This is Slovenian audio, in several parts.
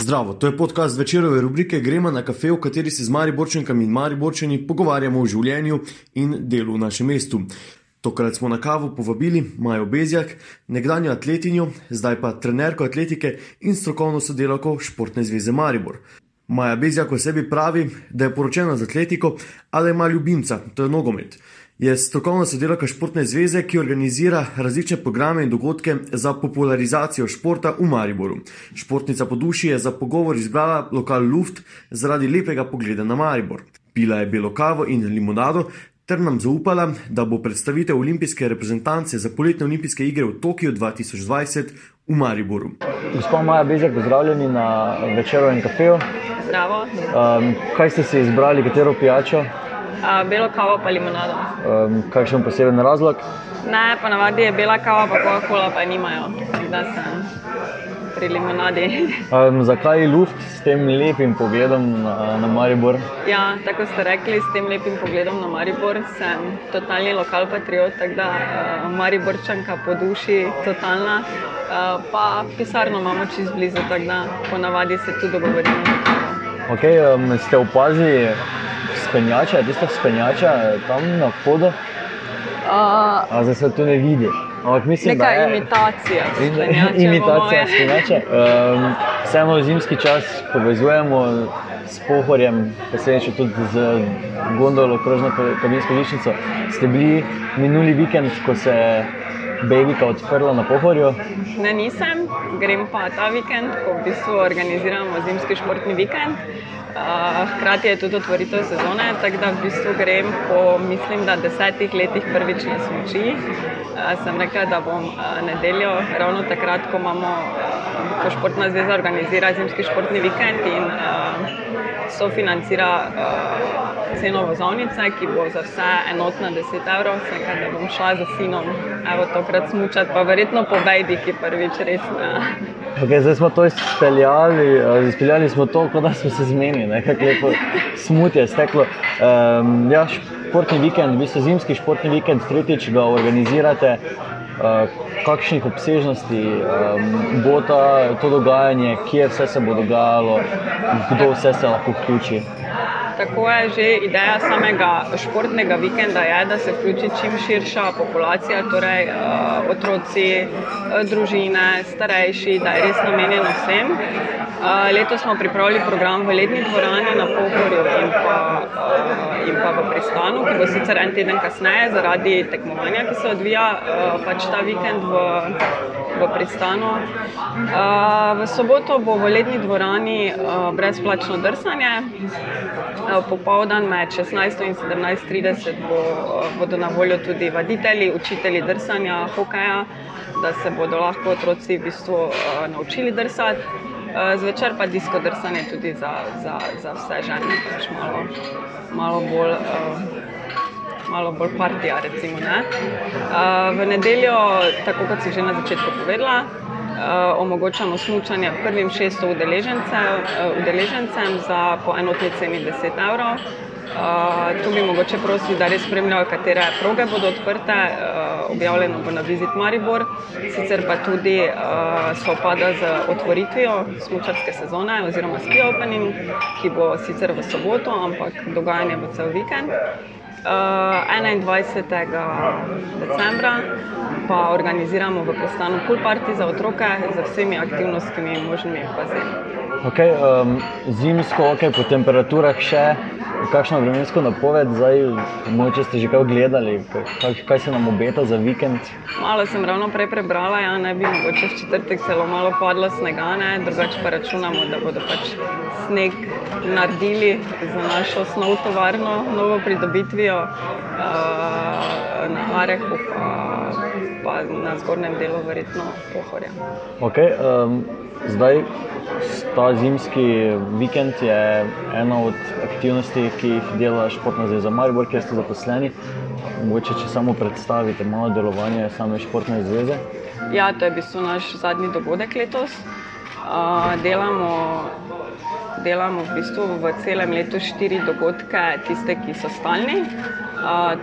Zdravo, to je podcast večerove rubrike Gremo na kafe, v kateri se z Mariborčankami in Mariborčani pogovarjamo o življenju in delu v našem mestu. Tokrat smo na kavo povabili Majo Bezjak, nekdanjo atletinjo, zdaj pa trenerko atletike in strokovno sodelavko Športne zveze Maribor. Maja Bezjak o sebi pravi, da je poročena z atletiko, a da ima ljubimca, to je nogomet. Je strokovna sodelavka Športne zveze, ki organizira različne programe in dogodke za popularizacijo športa v Mariboru. Športnica po duši je za pogovor izbrala lokal Luft zaradi lepega pogleda na Maribor. Pila je belo kavo in limonado ter nam zaupala, da bo predstavitev olimpijske reprezentance za poletne olimpijske igre v Tokiu 2020 v Mariboru. Gospod Maja Bezek, pozdravljeni na večeru in kafeju. Zdravo. Um, kaj ste si izbrali, katero pijačo? A, belo kavo pa limonado. Um, kakšen poseben razlog? Ne, pa navadi je bela kava, pa Coca-Cola pa nimajo. Da sem pri limonadi. Um, zakaj luft s tem lepim pogledom na, na Maribor? Ja, tako ste rekli, s tem lepim pogledom na Maribor sem totalni lokal patriot, tako da uh, Mariborčanka po duši, totalna. Uh, pa pisarno imamo čez blizu, tako da ponavadi se tu dogovorimo. Okay, um, ste opazili spenjače, tiste spenjače tam na vhodu? Uh, A zdaj se to ne vidi. Ampak mislim, neka da je imitacija. Spenjače imitacija spinače. Um, vseeno zimski čas povezujemo s pohorjem, posledično tudi z gondolo, krožno ka- kabinsko lišnico. Ste bili minuli vikend, ko se je Bejvika odprla na pohorju? Ne, nisem, grem pa ta vikend, ko v bistvu organiziramo zimski športni vikend. Uh, hkrati je tudi otvoritev sezone, tako da v bistvu grem po, mislim, da desetih letih prvič na smoči. Uh, sem rekla, da bom uh, nedeljo, ravno takrat, ko imamo, ko Športna zveza organizira zimski športni vikend in sofinancira uh, ceno vozovnice, ki bo za vse enotna 10 evrov. Sem rekla, da bom šla za sinom, evo tokrat smučati, pa verjetno po Bejbi, ki prvič res ne. Okay, zdaj smo to izpeljali, eh, izpeljali smo to, kot da smo se zmenili, kako lepo smutje je steklo. Um, ja, športni vikend, v bistvu zimski športni vikend, tretjič ga organizirate. Uh, kakšnih obsežnosti um, bo ta, to dogajanje, kje vse se bo dogajalo, kdo vse se lahko vključi? Tako je že ideja samega športnega vikenda, je, da se vključi čim širša populacija, torej uh, otroci, uh, družine, starejši, da je res namenjeno vsem. Uh, letos smo pripravili program v letni dvorani na Pohorju in pa, uh, in pa v Pristanu, ki bo sicer en teden kasneje zaradi tekmovanja, ki se odvija uh, pač ta vikend v, v Pristanu. Uh, v soboto bo v letni dvorani uh, brezplačno drsanje. Popoldan med 16 in 17:30 bo, bodo na voljo tudi vaditelji, učitelji drsanja, hokeja, da se bodo lahko otroci v bistvu naučili drsati. Uh, Zvečer pa disko drsanje tudi za, za, za vse žene, pač malo, malo bolj. Uh, malo bolj partija. Recimo, ne. uh, v nedeljo, tako kot si že na začetku povedala, omogočamo smučanje prvim 600 udeležencev, uh, udeležencem za po enotni ceni 10 evrov. Uh, tu bi mogoče prosili, da res spremljajo, katere proge bodo odprte. Uh, objavljeno bo na Visit Maribor, sicer pa tudi uh, spopada z otvoritvijo smučarske sezone oziroma ski opening, ki bo sicer v soboto, ampak dogajanje bo cel vikend. Uh, 21. decembra pa organiziramo v Postanu Pool Party za otroke z vsemi aktivnostmi možnimi v bazenu. Okay, um, zimsko, okay, po temperaturah še, kakšno vremensko napoved, zdaj, mogoče ste že kaj gledali, kaj, kaj se nam obeta za vikend. Malo sem ravno prej prebrala, ja, ne bi mogoče v četrtek celo malo padlo snega, ne, drugače pa računamo, da bodo pač sneg naredili za našo snov tovarno, novo pridobitvijo uh, na Arehu, pa, pa na zgornjem delu verjetno pohorja. Okay, um, zdaj, ta zimski vikend je ena od aktivnosti, ki jih dela Športna zveza Maribor, kjer ste zaposleni. Mogoče, če samo predstavite malo delovanje same Športne zveze. Ja, to je v bistvu naš zadnji dogodek letos. Uh, delamo, delamo v bistvu v celem letu štiri dogodke, tiste, ki so stalni.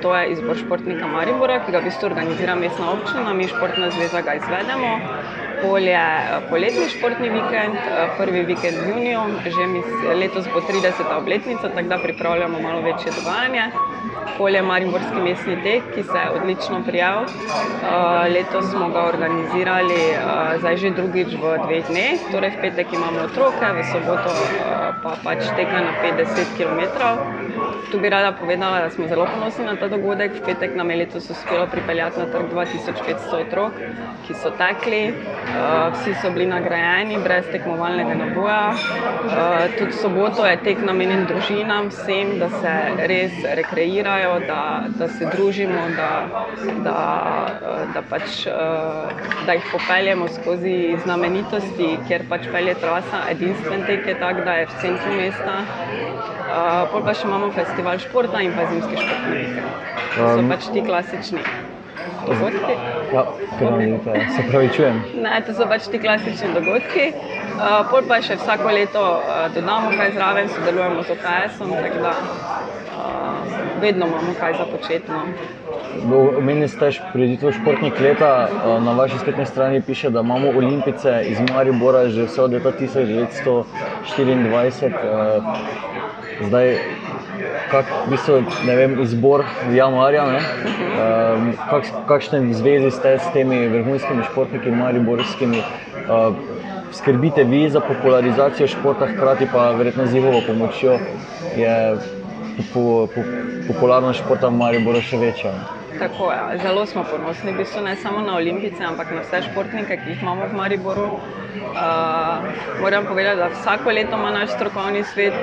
To je izbor športnika Maribora, ki ga v bistvu organizira mestna občina, mi športna zveza ga izvedemo. polje poletni športni vikend, prvi vikend v juniju, že letos bo 30. obletnica, tako da pripravljamo malo večje dogajanje. Polje Mariborski mestni tek, ki se je odlično prijel. Letos smo ga organizirali zdaj že drugič v dveh dneh, torej v petek imamo otroke, v soboto pa pač teka na 50 km. Tu bi rada povedala, da smo zelo ponosni na ta dogodek. V petek nam je letos uspelo pripeljati na trg 2500 otrok, ki so tekli, uh, vsi so bili nagrajeni brez tekmovalnega naboja. Uh, tudi soboto je tek namenjen družinam, vsem, da se res rekreirajo, da, da se družimo, da, da, uh, da, pač, uh, da jih popeljemo skozi znamenitosti, kjer pač pelje trasa. Edinstven tek je tak, da je v centru mesta. Uh, pa še imamo festival športa in pa zimski vikend. To so um, pač ti klasični dogodki. Ja, okay. se pravi, čujem. Ne, to so pač ti klasični dogodki. Uh, pol pa še vsako leto uh, dodamo kaj zraven, sodelujemo z OKS-om, tako da uh, vedno imamo kaj za početi. No. Meni ste prireditev športnih leta, na vaši spletni strani piše, da imamo olimpice iz Maribora že vse od leta 1924. Zdaj, kak, v bistvu, ne vem, izbor januarja, um, kak, kakšne zvezi ste s temi vrhunskimi športniki, mariborskimi? Uh, skrbite vi za popularizacijo športa, hkrati pa verjetno z njihovo pomočjo je po, po, popularnost športa v Mariboru še večja. Tako je, zelo smo ponosni, v bistvu ne samo na olimpice, ampak na vse športnike, ki jih imamo v Mariboru. Uh, moram povedati, da vsako leto ima naš strokovni svet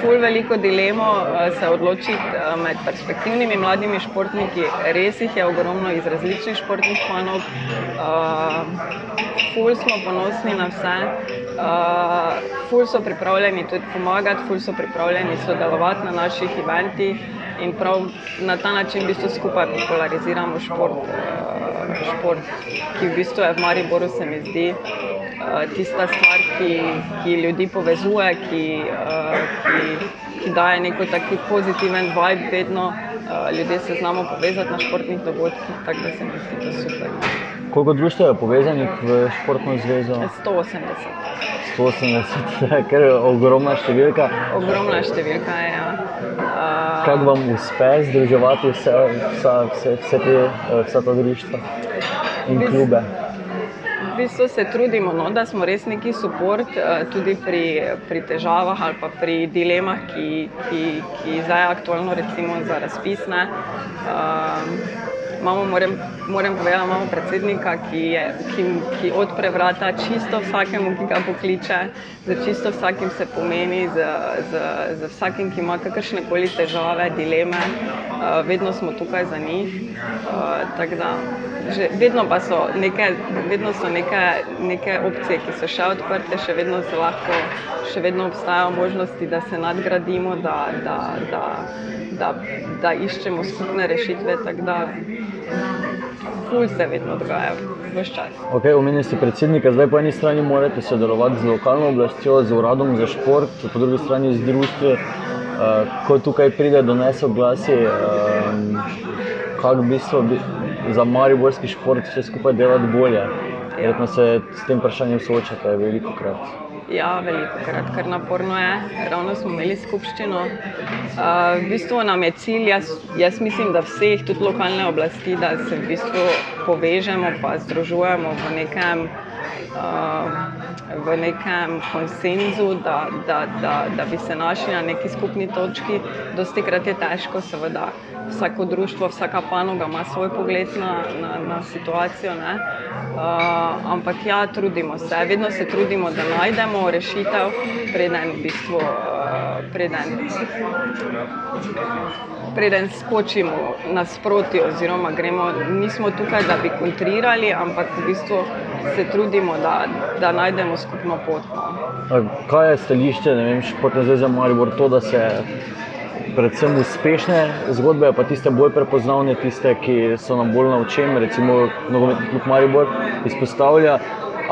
ful veliko dilemo uh, se odločiti uh, med perspektivnimi mladimi športniki. Res jih je ogromno iz različnih športnih panov. Uh, ful smo ponosni na vse. Uh, ful so pripravljeni tudi pomagati, ful so pripravljeni sodelovati na naših eventih in prav na ta način v bistvu skupaj populariziramo šport, uh, šport, ki v bistvu je v Mariboru, se mi zdi, uh, tista stvar, ki, ki ljudi povezuje, ki, uh, ki, ki daje neko tako pozitiven vibe vedno. Ljudje se znamo povezati na športnih dogodkih, tako da se mi zdi to super. Koliko društv je povezanih v športno zvezo? 180. 180, kar je ogromna številka. Ogromna številka je. Ja. Kako vam uspe združevati vse, vsa, vse, vse te, vsa ta društva in klube? V bistvu se trudimo, no, da smo res neki podpor tudi pri, pri težavah ali pa pri dilemah, ki, ki, ki zdaj aktualno recimo za razpisne. Uh, imamo, moram, moram povedati, imamo predsednika, ki, je, ki, ki odpre vrata čisto vsakemu, ki ga pokliče, za čisto vsakim se pomeni, za, za, za vsakim, ki ima kakršne koli težave, dileme, uh, vedno smo tukaj za njih. Uh, da, že, vedno pa so, neke, vedno so neke, neke opcije, ki so še odprte, še vedno se lahko, še vedno obstajajo možnosti, da se nadgradimo, da, da, da, da, da iščemo skupne rešitve. Ful se vedno dogaja. Okay, Omenili ste predsednika, zdaj po eni strani morate sodelovati z lokalno oblastjo, z uradom za šport, po drugi strani z društvom. Uh, ko tukaj pride do nesoglasja, uh, kako v bistvu bi za mariborski šport vse skupaj delati bolje. Verjetno se s tem vprašanjem soočate veliko krat. Ja, veliko krat, ker naporno je. Ravno smo imeli skupščino. Uh, v bistvu nam je cilj, jaz, jaz mislim, da vseh, tudi lokalne oblasti, da se v bistvu povežemo in združujemo v nekem, v nekem konsenzu, da, da, da, da bi se našli na neki skupni točki. Dosti krat je težko, seveda vsako društvo, vsaka panoga ima svoj pogled na, na, na situacijo. Uh, ampak ja, trudimo se, vedno se trudimo, da najdemo rešitev, preden, v bistvu, uh, preden, preden skočimo nasproti, oziroma gremo. Nismo tukaj, da bi kontrirali, ampak v bistvu se trudimo, da, da najdemo skupno pot. No. Kaj je stališče, ne vem, športne zveze Maribor, to, da se predvsem uspešne zgodbe, pa tiste bolj prepoznavne, tiste, ki so nam bolj na očem, recimo nogometni klub Maribor izpostavlja.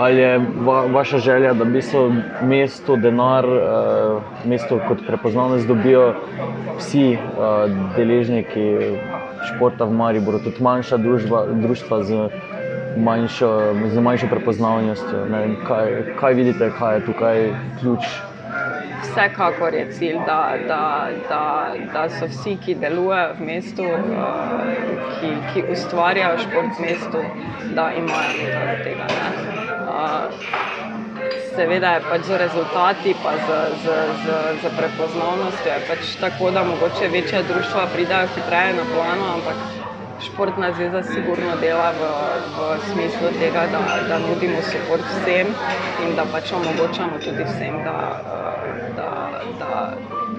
Ali je va, vaša želja, da bi se mesto, denar, uh, mesto kot prepoznavnost dobijo vsi uh, deležniki športa v Mariboru, tudi manjša družba, družstva z manjšo, z manjšo prepoznavnostjo. Vem, kaj, kaj vidite, kaj je tukaj ključ? Vsekakor je cilj, da, da, da, da so vsi, ki delujejo v mestu, ki, ki ustvarjajo šport v mestu, da imajo nekaj tega. Ne? seveda je pač z rezultati, pa z, z, z, z prepoznavnostjo. Je pač tako, da mogoče večja društva pridajo hitreje na plano, ampak športna zveza sigurno dela v, v smislu tega, da, da nudimo podporo vsem in da pač omogočamo tudi vsem, da, da, da,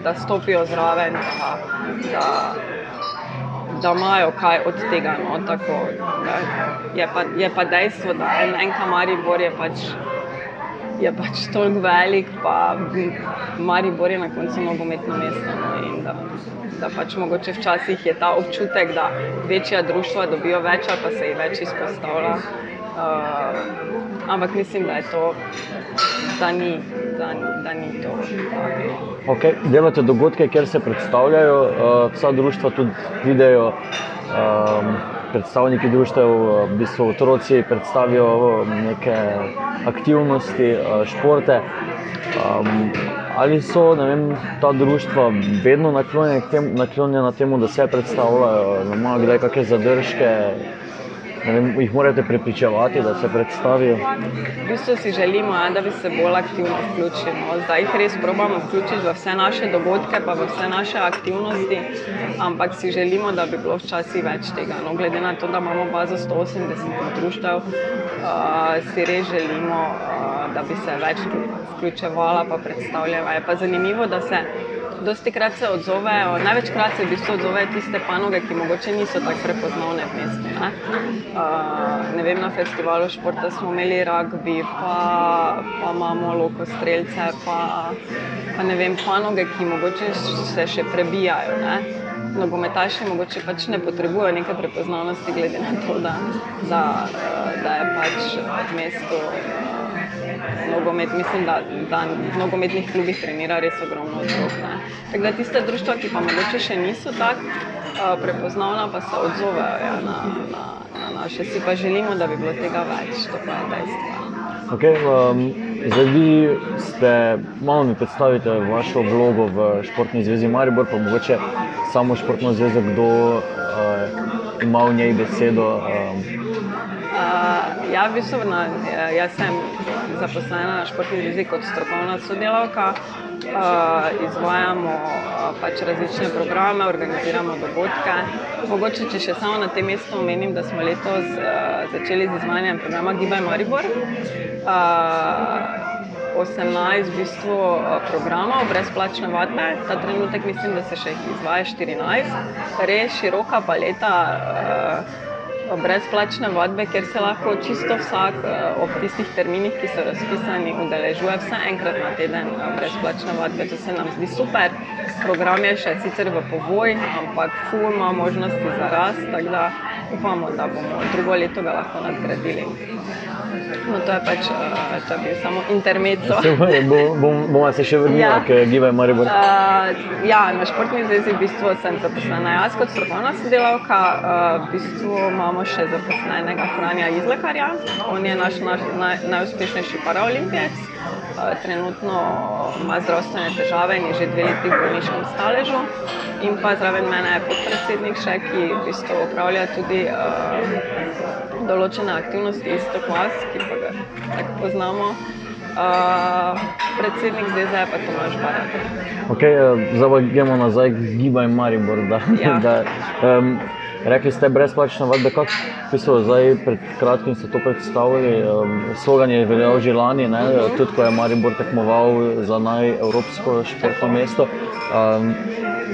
da stopijo zraven. Da, da, Da imajo kaj od tega. No, tako, je, pa, je pa dejstvo, da en, en kamari bor je pač je pač toliko velik, pa Maribor je na koncu nogometno mesto. No, da, da pač mogoče včasih je ta občutek, da večja društva dobijo več, pa se jih več izpostavlja. Uh, ampak mislim, da je to, da ni, da, da ni to. Okay. Delate dogodke, kjer se predstavljajo, uh, vsa društva tudi vidijo. Um, predstavniki društev, v bistvu otroci predstavijo neke aktivnosti, eh, športe. Um, ali so vem, ta društva vedno naklonjena temu, da se predstavljajo, da imajo kdaj kakšne zadržke? Vem, jih morate prepričevati, da se predstavijo. V bistvu si želimo, ja, da bi se bolj aktivno vključili. No. Zdaj jih res probujemo vključiti v vse naše dogodke, pa v vse naše aktivnosti, ampak si želimo, da bi bilo včasih več tega. No, glede na to, da imamo bazo 180 društev, uh, si res želimo, uh, da bi se več vključevala, pa predstavljala. Je pa zanimivo, da se dosti krat se odzovejo, največkrat se v bistvu odzovejo tiste panoge, ki mogoče niso tako prepoznavne v mestu. Ne? Uh, ne vem, na festivalu športa smo imeli rugby, pa, pa imamo loko streljce, pa, pa ne vem, panoge, ki mogoče se še prebijajo. Ne? Nogometaši mogoče pač ne potrebujejo neke prepoznavnosti, glede na to, da, da, da je pač v mestu nogomet, mislim, da, da v nogometnih klubih trenira res ogromno otrok. Tako da tiste društva, ki pa mogoče še niso tako uh, prepoznavna, pa se odzovejo ja, na, na, na naše. Si pa želimo, da bi bilo tega več, to pa je dejstvo. Okay, um, zdaj, vi ste malo mi predstavite vašo vlogo v Športni zvezi Maribor, pa mogoče samo Športno zvezo, kdo uh, ima v njej besedo. Um, Uh, ja, v bistvu, na, jaz sem zaposlena na športni zvezi kot strokovna sodelavka. Uh, izvajamo uh, pač različne programe, organiziramo dogodke. Mogoče, če še samo na tem mestu omenim, da smo letos uh, začeli z izvajanjem programa Gibaj Maribor. Uh, 18 v bistvu, programov brezplačne vadbe, ta trenutek mislim, da se še jih izvaja 14, res široka paleta. Uh, brezplačne vadbe, kjer se lahko čisto vsak eh, ob tistih terminih, ki so razpisani, udeležuje vse enkrat na teden eh, brezplačne vadbe. To se nam zdi super. Program je še sicer v povoj, ampak ful ima možnosti za rast, tako da upamo, da bomo drugo leto ga lahko nadgradili. No, to je pač uh, to je samo intermezzo. Bomo bom se še vrnili, ja. ker gibajo Maribor. Uh, ja, na športni zvezi v bistvu sem zaposlena jaz kot strokovna sodelavka. Uh, v bistvu imamo še zaposlenega Franja Izlekarja. On je naš, naš naj, najuspešnejši paraolimpijec. Uh, trenutno ima zdravstvene težave in je že dve leti v bolniškem staležu. In pa zraven mene je podpredsednik še, ki v bistvu upravlja tudi uh, določene aktivnosti iz Toklas, ki pa ga tako poznamo. Uh, predsednik zveze je pa Tomaž Barak. Okay, uh, zdaj pa gremo nazaj k Gibaj Maribor. Da, ja. da, um, rekli ste brezplačne vadbe, kako so zdaj pred kratkim to predstavili. Um, slogan je veljal že lani, ne, uh -huh. tudi ko je Maribor tekmoval za najevropsko športno mesto. Um,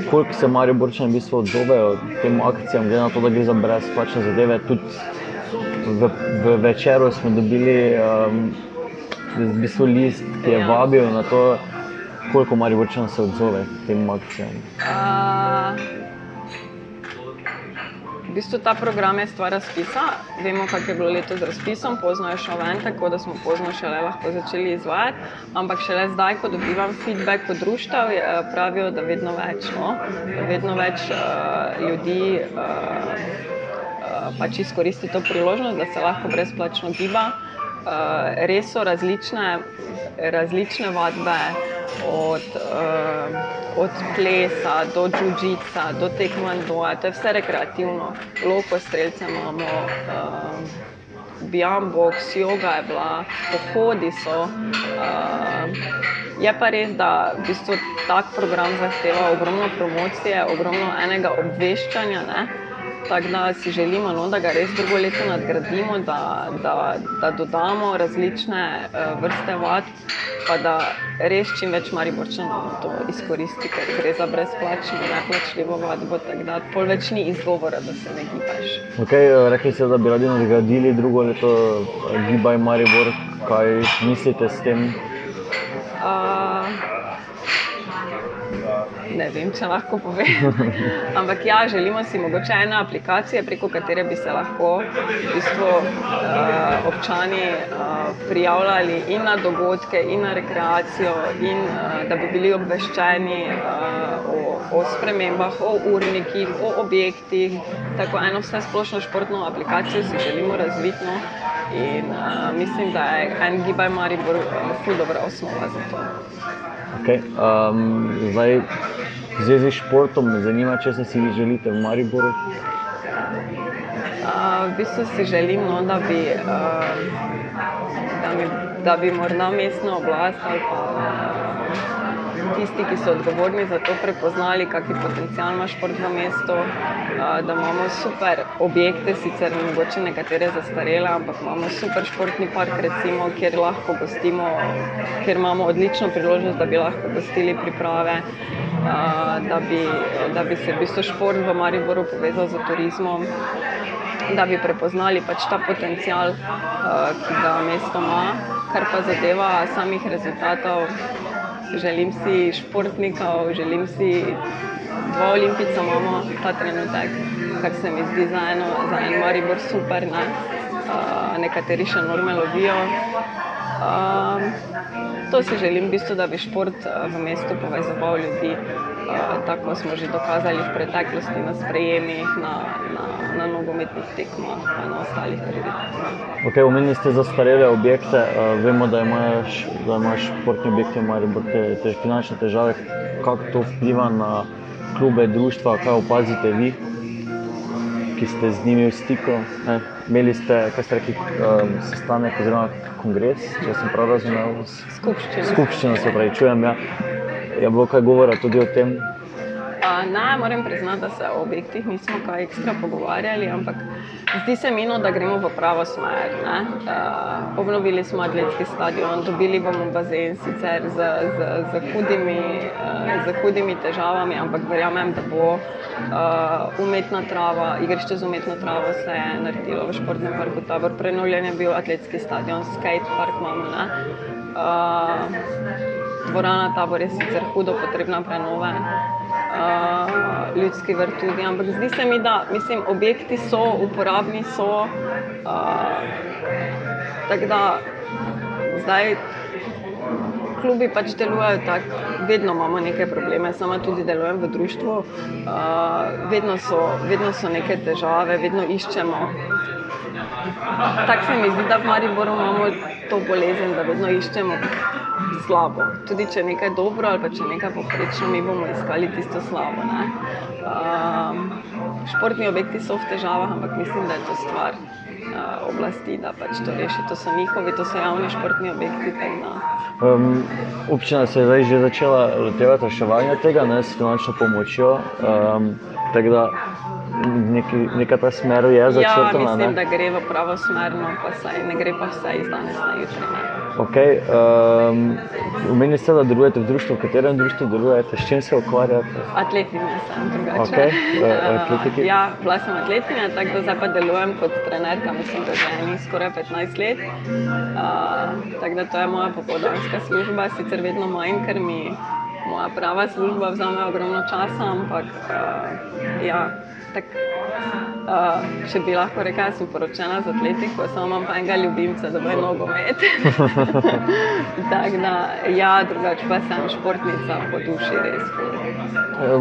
koliko se Mariborčani v bistvu odzovejo tem akcijam, glede na to, da gre za brezplačne zadeve, tudi v, v večeru smo dobili um, v bistvu list, ki je vabil na to, koliko Mariborčan se odzove tem akcijam. Uh, v bistvu ta program je stvar razpisa. Vemo, kako je bilo leto z razpisom, pozno je šel ven, tako da smo pozno šele lahko začeli izvajati. Ampak šele zdaj, ko dobivam feedback od društev, pravijo, da vedno več, no? vedno več uh, ljudi. Uh, pač izkoristi to priložnost, da se lahko brezplačno giba. Uh, res so različne, različne vadbe, od, uh, od plesa do džužica, do tekmoandoja, to je vse rekreativno. Loko streljce imamo, uh, biombox, yoga je bila, pohodi so. Uh, je pa res, da v bistvu tak program zahteva ogromno promocije, ogromno enega obveščanja. Ne? Tako da si želimo, no, da ga res drugo leto nadgradimo, da, da, da dodamo različne uh, vrste vad, pa da res čim več mariborčanov to izkoristi, ker gre za brezplačno, neplačljivo vadbo. Tako da pol več ni izgovora, da se ne gibaš. Okay, eh, rekli ste, da bi radi nadgradili drugo leto eh, Gibaj Maribor. Kaj mislite s tem? Uh, ne vem, če lahko povem. Ampak ja, želimo si mogoče ene aplikacije, preko katere bi se lahko v bistvu, uh, občani uh, prijavljali in na dogodke, in na rekreacijo, in uh, da bi bili obveščeni uh, o, o spremembah, o urnikih, o objektih. Tako eno vse splošno športno aplikacijo si želimo razviti. No? In uh, mislim, da je en gibaj Maribor zelo dobra osnova za to. Okay. Um, zdaj, v zvezi s športom, me zanima, če se si vi želite v Mariboru. Uh, v bistvu si želim, no, da, bi, uh, da, mi, da bi morda mestna oblast ali pa tisti, ki so odgovorni za to, prepoznali, kakšen potencial ima šport v mestu. Uh, da imamo super objekte, sicer mogoče nekatere zastarele, ampak imamo super športni park, recimo, kjer lahko gostimo, kjer imamo odlično priložnost, da bi lahko gostili priprave da bi, da bi se v bistvu šport v Mariboru povezal z turizmom, da bi prepoznali pač ta potencial, ki ga mesto ima, kar pa zadeva samih rezultatov. Želim si športnikov, želim si dva olimpijca, imamo ta trenutek, kar se mi zdi za, eno, za en Maribor super. Ne? Uh, nekateri še norme lovijo, Um, to si želim, v bistvu, da bi šport uh, v mestu povezoval ljudi, uh, tako smo že dokazali v preteklosti na sprejemih, na, na, na nogometnih tekmah in na ostalih prireditviah. Okay, Omenili ste zastarele objekte, uh, vemo, da imaš, da imaš športni objekti, imajo te, te finančne težave. Kako to vpliva na klube, društva, kaj opazite vi? Ki ste z njimi v stiku. Ne? Imeli ste, kaj ste rekli, um, sestanek oziroma kongres, če sem prav razumel. Skupščina. Skupščina se pravi, čujem. Ja. Je bilo kaj govora tudi o tem? Ne, moram priznati, da se o objektih nismo kaj ekstra pogovarjali, ampak zdi se mi, no, da gremo v pravo smer. Uh, obnovili smo atletski stadion, dobili bomo bazen, sicer z, z, z, hudimi, uh, z hudimi težavami, ampak verjamem, da bo uh, umetna trava, igrišče z umetno travo se je naredilo v športnem parku Tabor. Prenovljen je bil atletski stadion, skate park imamo. Uh, dvorana Tabor je sicer hudo potrebna prenove uh, ljudski vrt tudi. Ampak zdi se mi, da mislim, objekti so uporabni, so. Uh, tako da zdaj klubi pač delujejo tako, vedno imamo neke probleme, sama tudi delujem v društvu, uh, vedno, so, vedno so neke težave, vedno iščemo. Tako se mi zdi, da v Mariboru imamo to bolezen, da vedno iščemo slabo. Tudi če je nekaj dobro ali pa če je nekaj poprečno, mi bomo iskali tisto slabo. Um, športni objekti so v težavah, ampak mislim, da je to stvar uh, oblasti, da pač to reši. To so njihovi, to so javni športni objekti. Um, občina se je zdaj že začela lotevati reševanja tega ne, s finančno pomočjo. Um, neki, neka ta smer je začrtana. Ja, mislim, ne? da gre v pravo smer, no pa saj ne gre pa vse iz danes na jutri. Okay, um, Omenili ste, da delujete v društvu, v katerem društvu delujete, s čim se ukvarjate? Atletinja sem drugače. Okay, uh, ja, bila sem atletinja, tako da zdaj pa delujem kot trenerka, mislim, da že ni skoraj 15 let. Uh, tako da to je moja popoldanska služba, sicer vedno manj, ker mi moja prava služba vzame ogromno časa, ampak uh, ja, tak, uh, če bi lahko rekla, sem poročena z atletiko, samo imam pa enega ljubimca, da bo je nogomet. Tako da, ja, drugače pa sem športnica po duši res.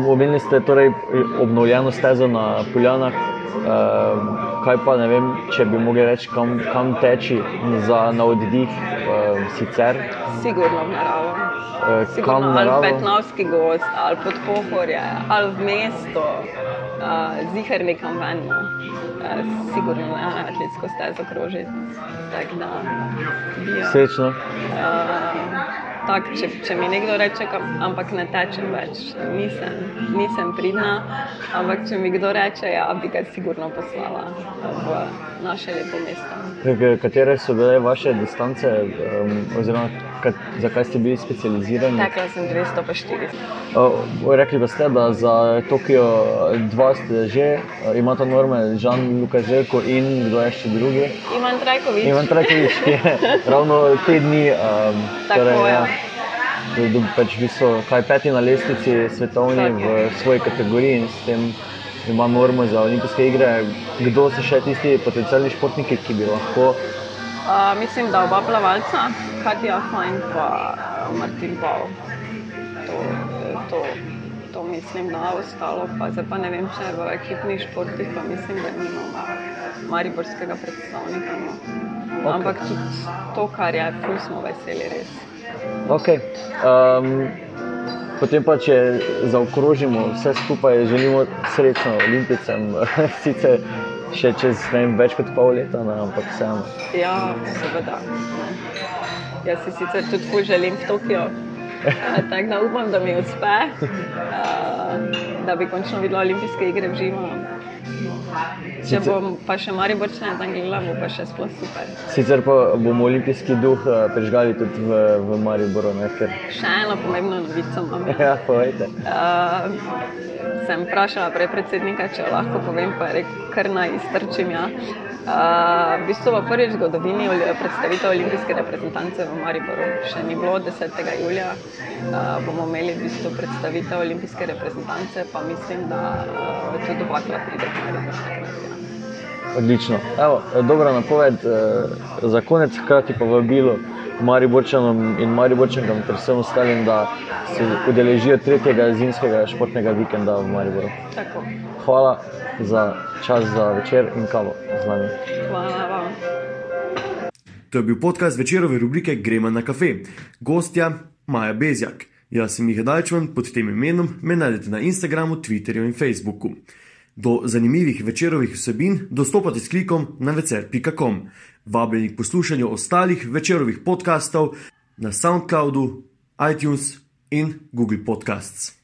Omenili ste torej obnovljeno stezo na Poljanah. Uh, kaj pa ne vem, če bi mogli reči, kam, kam teči za na oddih, uh, sicer? Sigurno v naravo. Uh, Sigurno, kam ali naravo? Petnovski gost, ali pod pohorje, ali v mesto, uh, zihar nekam ven. no. Uh, sigurno ne atletsko stezo jo. Srečno. Uh, tak, če, če mi nekdo reče, ampak ne tečem več, nisem, nisem pridna, ampak če mi kdo reče, ja, bi ga sigurno poslala v naše lepo mesto. K- Katere so bile vaše distance, um, oziroma kat, zakaj ste bili specializirani? Tekla sem 200 pa 400. Uh, rekli pa ste, da za Tokio 2 ste že, uh, imate norme Žan Luka Željko in kdo je še drugi. Ivan Trajkovič. Ivan Trajkovič, je ravno te dni, um, Tako, ja. je do- pač v bistvu, kaj peti na lestvici svetovni Tako v svoji kategoriji in s tem ima normo za olimpijske igre. Kdo so še tisti potencijalni športniki, ki bi lahko Uh, mislim, da oba plavalca, Katja Fajn in Martin Paul. To, to, to mislim, da ostalo. Pa, zdaj pa ne vem, če v ekipnih športih, pa mislim, da nimamo mariborskega predstavnika. No. Ok. Ampak tudi to, kar je, ful smo veseli res. Okay. Um, potem pa, če zaokrožimo vse skupaj, želimo srečno olimpijcem, sicer še čez vem, več kot pol leta, ne, ampak vseeno. Ja, seveda. Jaz si sicer tudi ful želim v Tokio. Tako da upam, da mi uspe, uh, da bi končno videla olimpijske igre v živo. Če bom pa še Mariborčane tam gledala, bo pa še sploh super. Sicer pa bomo olimpijski duh eh, prižgali tudi v, v Mariboru, ne, ker Še eno pomembno novico imam. ja, povejte. Uh, sem vprašala prej predsednika, če lahko povem, pa je rekel, kar naj iztrčim. Ja. Uh, v bistvu bo prvič v zgodovini predstavitev olimpijske reprezentance v Mariboru. Še ni bilo 10. julija. Uh, bomo imeli v bistvu predstavitev olimpijske reprezentance, pa mislim, da uh, tudi dvakrat pride v Maribor. ja. Odlično. Evo, dobra napoved eh, za konec, hkrati pa vabilo Mariborčanom in Mariborčankam ter vsem ostalim, da se udeležijo tretjega zimskega športnega vikenda v Mariboru. Tako. Hvala za čas za večer in kavo z nami. Hvala vam. To je bil podcast večerove rubrike Gremo na kafe. Gostja Maja Bezjak. Jaz sem Miha Dajčman, pod tem imenom me najdete na Instagramu, Twitterju in Facebooku. Do zanimivih večerovih vsebin dostopate s klikom na vecer.com. Vabljeni k poslušanju ostalih večerovih podkastov na SoundCloudu, iTunes in Google Podcasts.